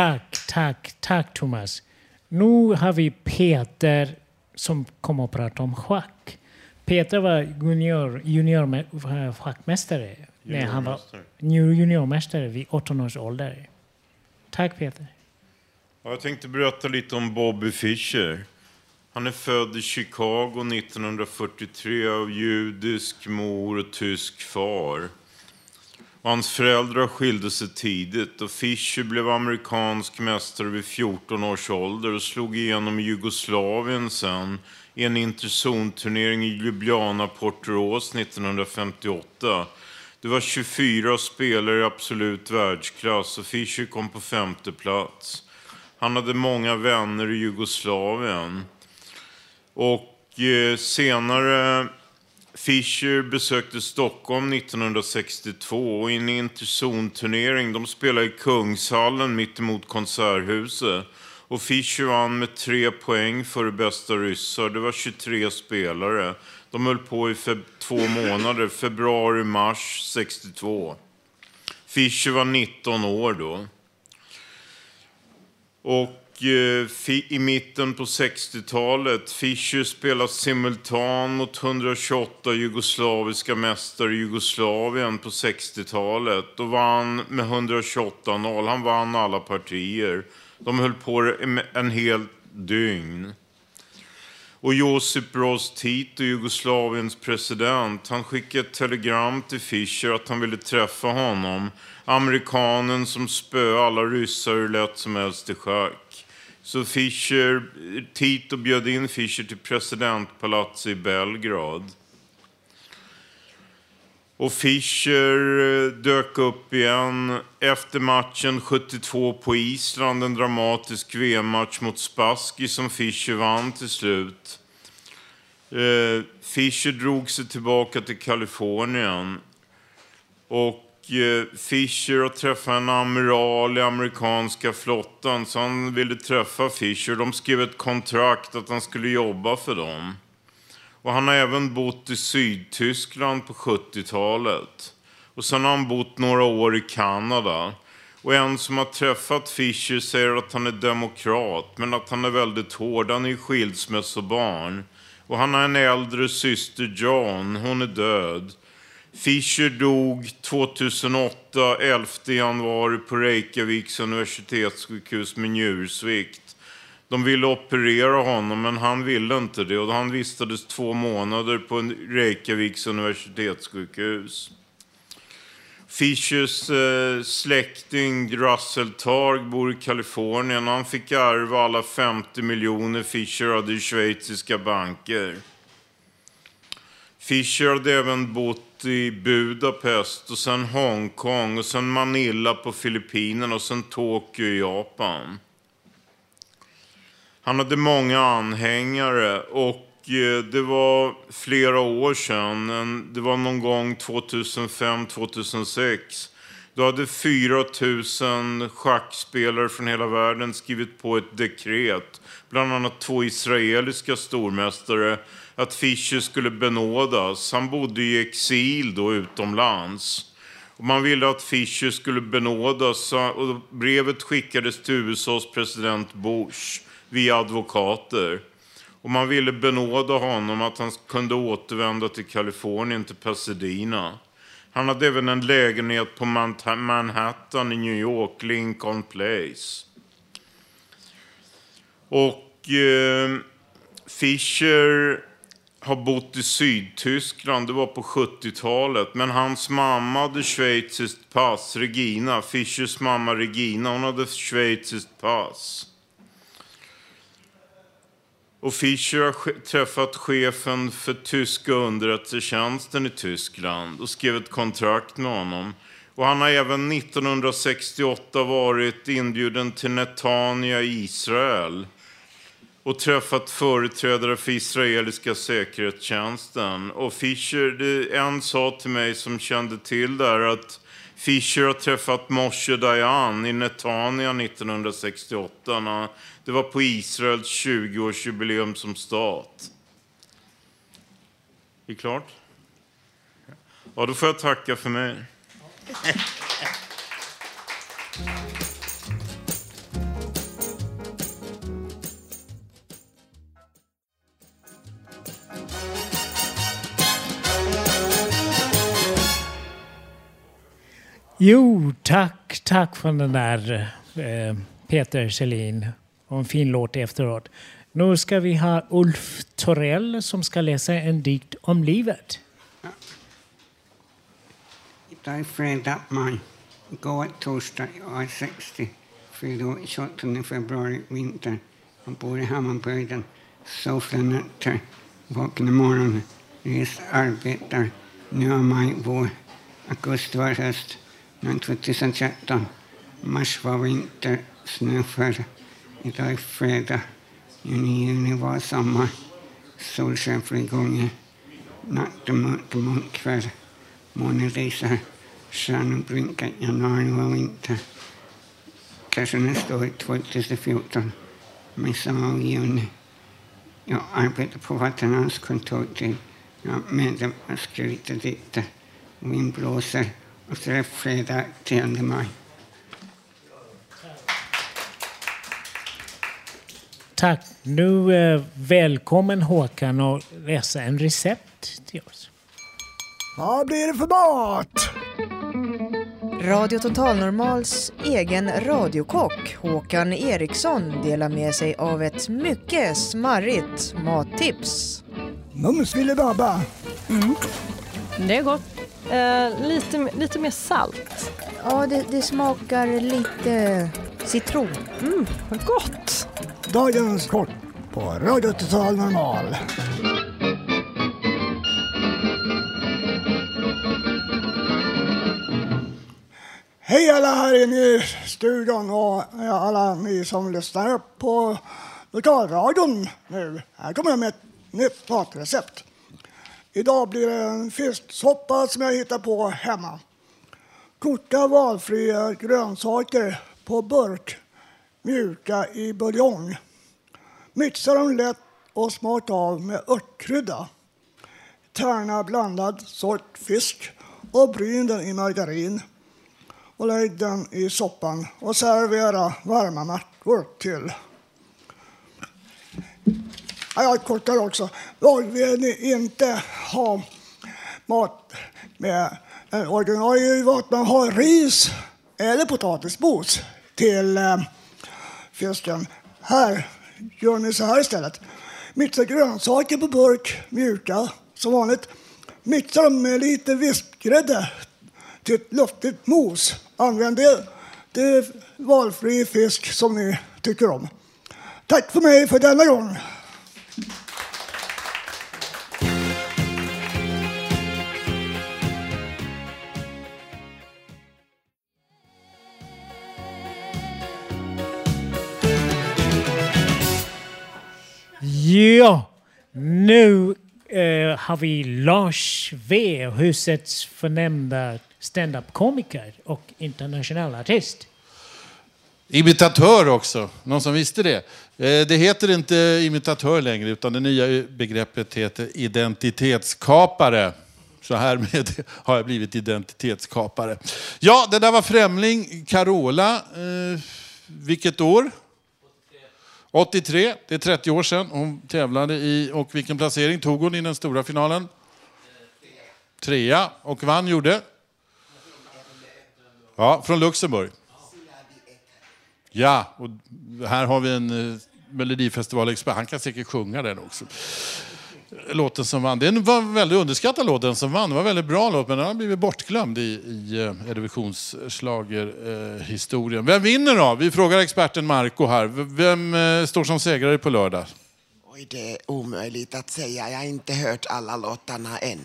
Tack, Tack, tack Thomas. Nu har vi Peter som kommer att prata om schack. Peter var junior, junior schackmästare när han var juniormästare vid 18 års ålder. Tack Peter. Ja, jag tänkte berätta lite om Bobby Fischer. Han är född i Chicago 1943 av judisk mor och tysk far. Och hans föräldrar skilde sig tidigt och Fischer blev amerikansk mästare vid 14 års ålder och slog igenom i Jugoslavien sen i en interzonturnering i Ljubljana, Porterås 1958. Det var 24 spelare i absolut världsklass och Fischer kom på femte plats. Han hade många vänner i Jugoslavien. Och eh, senare Fischer besökte Stockholm 1962 och i en interzonturnering, de spelade i Kungshallen mittemot Konserthuset. Och Fischer vann med tre poäng före bästa ryssar. Det var 23 spelare. De höll på i två månader, februari-mars 62. Fischer var 19 år då. Och Eh, i mitten på 60-talet, Fischer spelade simultan mot 128 jugoslaviska mästare i Jugoslavien på 60-talet och vann med 128-0. Han vann alla partier. De höll på en hel dygn. Och Josip Broz Tito, Jugoslaviens president, han skickade ett telegram till Fischer att han ville träffa honom. Amerikanen som spöade alla ryssar hur lätt som helst i schack. Så Fischer, Tito bjöd in Fischer till presidentpalatset i Belgrad. Och Fischer eh, dök upp igen efter matchen 72 på Island. En dramatisk VM-match mot Spassky som Fischer vann till slut. Eh, Fischer drog sig tillbaka till Kalifornien. Och Fisher Fischer träffa en amiral i amerikanska flottan så han ville träffa Fischer. De skrev ett kontrakt att han skulle jobba för dem. Och han har även bott i Sydtyskland på 70-talet. Och sen har han bott några år i Kanada. Och en som har träffat Fischer säger att han är demokrat, men att han är väldigt hård. Han är ju skilsmässobarn. Och han har en äldre syster, John. Hon är död. Fischer dog 2008, 11 januari, på Reykjaviks universitetssjukhus med njursvikt. De ville operera honom, men han ville inte det. Och han vistades två månader på Reykjaviks universitetssjukhus. Fischers eh, släkting Russell Targ bor i Kalifornien. Han fick ärva alla 50 miljoner Fischer hade i schweiziska banker. Fischer hade även bott i Budapest och sen Hongkong och sen Manila på Filippinerna och sen Tokyo i Japan. Han hade många anhängare och eh, det var flera år sedan, det var någon gång 2005-2006. Då hade 4 000 schackspelare från hela världen skrivit på ett dekret, bland annat två israeliska stormästare, att Fischer skulle benådas. Han bodde i exil då utomlands. Och man ville att Fischer skulle benådas och brevet skickades till USAs president Bush via advokater. Och man ville benåda honom att han kunde återvända till Kalifornien, till Pasadena. Han hade även en lägenhet på Manhattan i New York, Lincoln Place. Och eh, Fischer har bott i Sydtyskland, det var på 70-talet. Men hans mamma hade schweiziskt pass, Regina. Fischers mamma Regina, hon hade schweiziskt pass. Och Fischer har träffat chefen för tyska underrättelsetjänsten i Tyskland och skrev ett kontrakt med honom. Och han har även 1968 varit inbjuden till Netanya i Israel och träffat företrädare för israeliska säkerhetstjänsten. Och Fischer, det, en sa till mig som kände till det här att Fischer har träffat Moshe Dayan i Netanya 1968. Det var på Israels 20-årsjubileum som stat. Är det klart? Ja, då får jag tacka för mig. Jo, tack, tack för den där eh, Peter Kjellin. Och en fin låt efteråt. Nu ska vi ha Ulf Torell som ska läsa en dikt om livet. Idag är fredag, maj. Igår torsdag, jag är 60. Fyra år, 28 februari, vinter. Jag bor i Hammarbyhöjden. Sover nätter. Vaknar morgonen. Reser, arbetar. Nu är maj, vår. Augusti var höst. Men 2013. Mars var vinter. Snö föll. Idag är fredag. Juni, juni var sommar. Solsken flera gånger. Natten mörk, mörk kväll. Månen risar. Stjärnor blinkar. Januari var vinter. Kanske nästa år, 2014. Midsommar och juni. Jag arbetar på Vattenfalls kontortid. Jag är medlem och skriver dikter. Vind blåser. Och så är det fredag 10 maj. Tack. Nu eh, välkommen Håkan och läsa en recept till oss. Vad blir det för mat? Radio Total Normals egen radiokock Håkan Eriksson delar med sig av ett mycket smarrigt mattips. Mums filibabba. Mm. Det är gott. Eh, lite, lite mer salt. Ja, det, det smakar lite citron. Mm, vad gott! Dagens kort på Radio Total Normal. Hej alla här inne i studion och alla ni som lyssnar på lokalradion nu. Här kommer jag med ett nytt matrecept. Idag blir det en fisksoppa som jag hittar på hemma. Koka valfria grönsaker på burk, mjuka i buljong. Mixa dem lätt och smaka av med örtkrydda. Tärna blandad sort fisk och bryn den i margarin. Och lägg den i soppan och servera varma mackor till. Jag kortar också. Och vill ni inte ha mat med eh, en ordinarie att man har ris eller potatismos till eh, fisken. Här gör ni så här istället. Mixa grönsaker på burk, mjuka som vanligt. Mixa dem med lite vispgrädde till ett luftigt mos. Använd det till valfri fisk som ni tycker om. Tack för mig för denna gång. Ja, nu eh, har vi Lars V, husets förnämnda standup-komiker och internationell artist. Imitatör också, någon som visste det. Eh, Det heter inte imitatör längre, utan det nya begreppet heter identitetskapare. Så härmed har jag blivit identitetskapare. Ja, det där var Främling, Carola. Eh, vilket år? 83, det är 30 år sedan hon tävlade i, och vilken placering tog hon i den stora finalen? Trea, och vann gjorde? Ja, från Luxemburg. Ja, och här har vi en eh, Melodifestivalexpert. Han kan säkert sjunga den också. Låten som vann. Det var en väldigt underskattad låt, den som vann. Det var en väldigt bra låt, men den har blivit bortglömd i, i eh, Eurovisionsschlagerhistorien. Vem vinner då? Vi frågar experten Marco här. Vem eh, står som segrare på lördag? Oj, det är omöjligt att säga. Jag har inte hört alla låtarna än.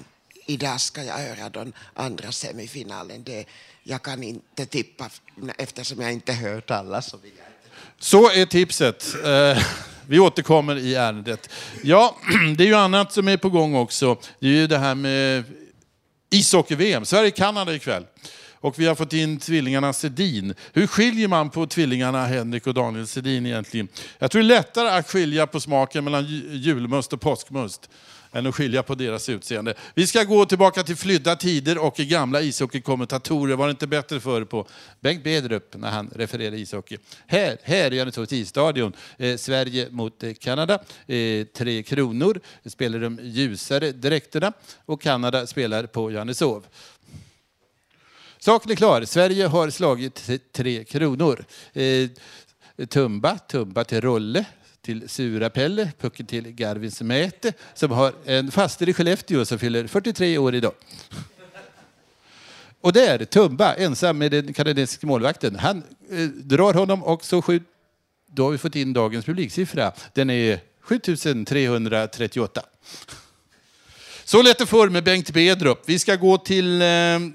Idag ska jag höra den andra semifinalen. Det, jag kan inte tippa eftersom jag inte hört alla. Så vill jag inte. Så är tipset. Eh, vi återkommer i ärendet. Ja, det är ju annat som är på gång också. Det är ju det här med ishockey-VM. Sverige-Kanada ikväll. Och vi har fått in tvillingarna Sedin. Hur skiljer man på tvillingarna Henrik och Daniel Sedin egentligen? Jag tror det är lättare att skilja på smaken mellan julmust och påskmust än att skilja på deras utseende. Vi ska gå tillbaka till flydda tider och gamla ishockeykommentatorer. Var det inte bättre förr på Bengt Bedrup när han refererade ishockey? Här, här i Johanneshov isstadion, eh, Sverige mot eh, Kanada. Eh, tre kronor spelar de ljusare dräkterna och Kanada spelar på Johanneshov. Saken är klar. Sverige har slagit tre kronor. Eh, Tumba, Tumba till Rolle, till Surapelle, Pucken till Garvins Mäte som har en faster i Skellefteå som fyller 43 år idag. Och där, Tumba, ensam med den kanadensiska målvakten. Han eh, drar honom och så skjut... Då har vi fått in dagens publiksiffra. Den är 7338. Så lät det förr med Bengt Bedrup. Vi ska gå till eh,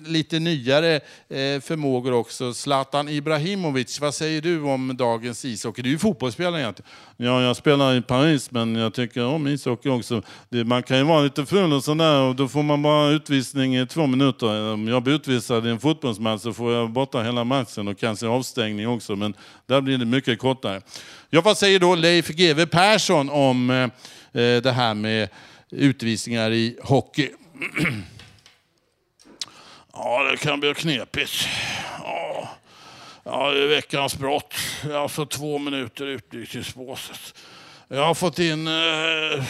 lite nyare eh, förmågor också. Zlatan Ibrahimovic, vad säger du om dagens ishockey? Du är ju fotbollsspelare egentligen. Ja, jag spelar i Paris, men jag tycker om ishockey också. Det, man kan ju vara lite full och sådär och då får man bara utvisning i två minuter. Om jag blir utvisad i en fotbollsmatch så får jag borta hela matchen och kanske avstängning också, men där blir det mycket kortare. Ja, vad säger då Leif GW Persson om eh, eh, det här med utvisningar i hockey? Ja, det kan bli knepigt. Ja, ja det är veckans brott. Alltså två minuter utvisningsbåset. Jag har fått in eh,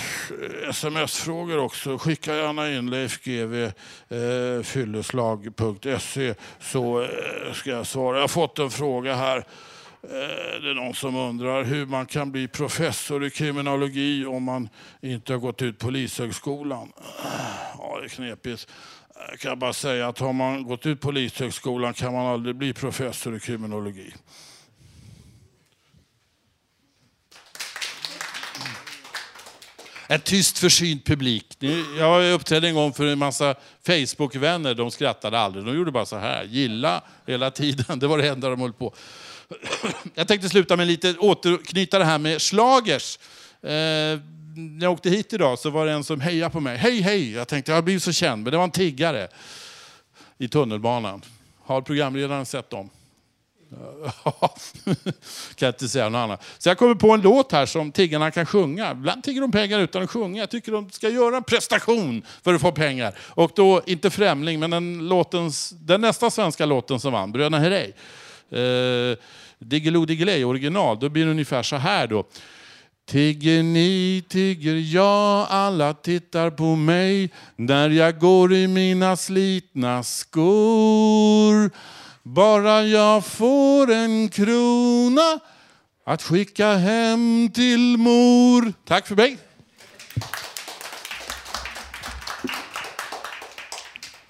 sms-frågor också. Skicka gärna in leifgvfylleslag.se eh, så eh, ska jag svara. Jag har fått en fråga här. Eh, det är någon som undrar hur man kan bli professor i kriminologi om man inte har gått ut Polishögskolan. Ja, det är knepigt. Jag kan bara säga att har man gått ut Polishögskolan kan man aldrig bli professor i kriminologi. En tyst försynt publik. Jag uppträdde en gång för en massa Facebook-vänner. De skrattade aldrig. De gjorde bara så här. Gilla hela tiden. Det var det enda de höll på. Jag tänkte sluta med lite återknyta det här med slagers. Eh, när jag åkte hit idag så var det en som hejade på mig. Hej, hej! Jag tänkte jag har blivit så känd, men det var en tiggare i tunnelbanan. Har programledaren sett dem? Ja, kan inte säga något annat. Så jag kommer på en låt här som tiggarna kan sjunga. Ibland tigger de pengar utan att sjunga. Jag tycker de ska göra en prestation för att få pengar. Och då, inte Främling, men den, låtens, den nästa svenska låten som vann, Bröderna Herrey. Eh, Diggiloo Diggiley original, då blir det ungefär så här då. Tigger ni, tigger jag, alla tittar på mig när jag går i mina slitna skor. Bara jag får en krona att skicka hem till mor. Tack för mig.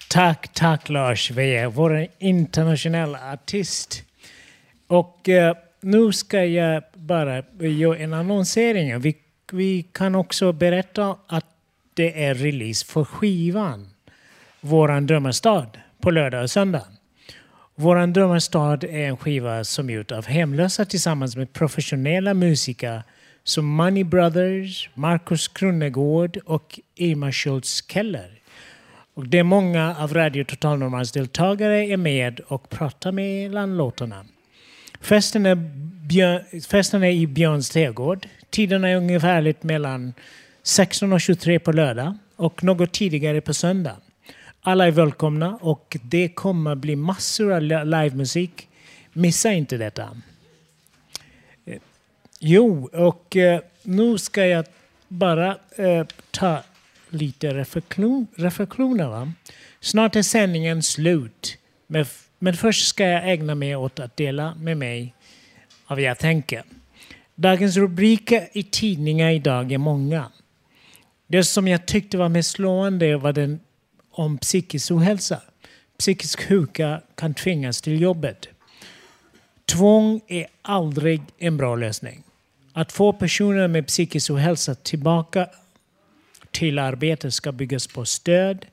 Tack, tack Lars Wehe, vår internationella artist. Och eh, nu ska jag bara göra en annonsering. Vi, vi kan också berätta att det är release för skivan Våran drömmarstad på lördag och söndag. Våran drömmarstad är en skiva som är gjord av hemlösa tillsammans med professionella musiker som Money Brothers, Markus Krunegård och Irma Schultz Keller. Och det är många av Radio Total Normals deltagare är med och pratar mellan låtarna. Festen är, Björ- festen är i Björns trädgård. Tiden är ungefärligt mellan 16 och 23 på lördag och något tidigare på söndag. Alla är välkomna och det kommer bli massor av livemusik. Missa inte detta. Eh, jo, och eh, nu ska jag bara eh, ta lite reflektion, reflektioner. Va? Snart är sändningen slut. med men först ska jag ägna mig åt att dela med mig av vad jag tänker. Dagens rubriker i tidningar idag är många. Det som jag tyckte var mest slående var den om psykisk ohälsa. Psykisk sjuka kan tvingas till jobbet. Tvång är aldrig en bra lösning. Att få personer med psykisk ohälsa tillbaka till arbete ska byggas på stöd,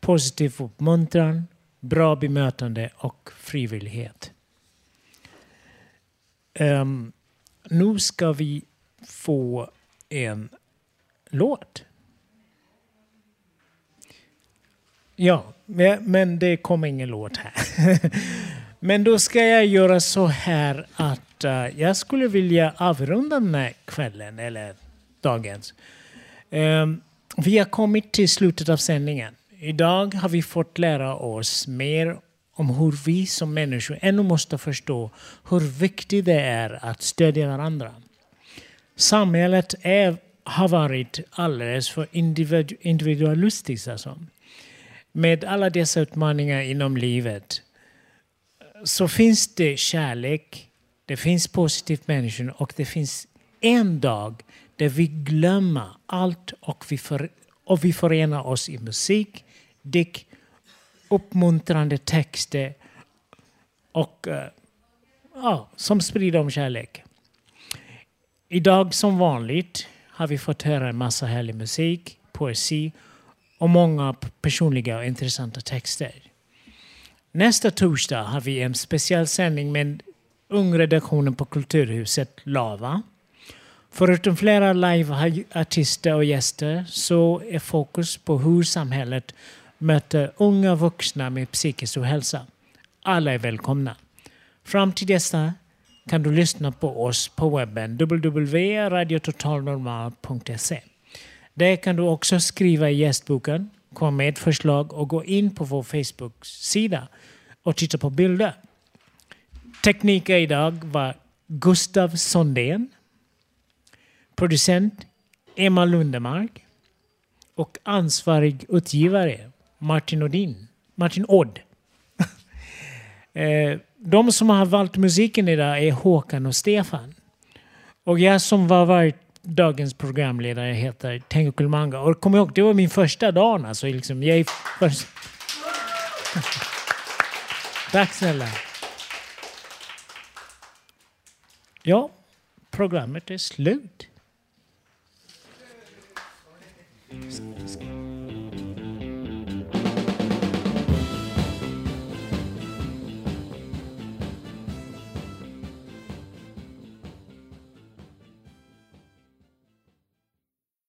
positiv uppmuntran, bra bemötande och frivillighet. Um, nu ska vi få en låt. Ja, men det kommer ingen låt här. men då ska jag göra så här att uh, jag skulle vilja avrunda den här kvällen, eller dagens. Um, vi har kommit till slutet av sändningen. Idag har vi fått lära oss mer om hur vi som människor ännu måste förstå hur viktigt det är att stödja varandra. Samhället är, har varit alldeles för individu- individualistiskt. Alltså. Med alla dessa utmaningar inom livet så finns det kärlek, det finns positivt människor och det finns en dag där vi glömmer allt och vi, för, och vi förenar oss i musik, Dick, uppmuntrande texter och eh, ja, som sprider om kärlek. Idag som vanligt har vi fått höra en massa härlig musik, poesi och många personliga och intressanta texter. Nästa torsdag har vi en speciell sändning med ungredaktionen på Kulturhuset Lava. Förutom flera liveartister och gäster så är fokus på hur samhället möter unga vuxna med psykisk ohälsa. Alla är välkomna. Fram till dessa kan du lyssna på oss på webben www.radiototalnormal.se. Där kan du också skriva i gästboken, komma med förslag och gå in på vår Facebook-sida och titta på bilder. Tekniker idag var Gustav Sondén, producent Emma Lundemark och ansvarig utgivare Martin Odin. Martin Odd. Eh, de som har valt musiken idag är Håkan och Stefan. Och jag som var varit dagens programledare heter Tengo Kulmanga. Och kom ihåg, det var min första dag. Alltså, liksom, jag är. Tack snälla. Ja, programmet är slut.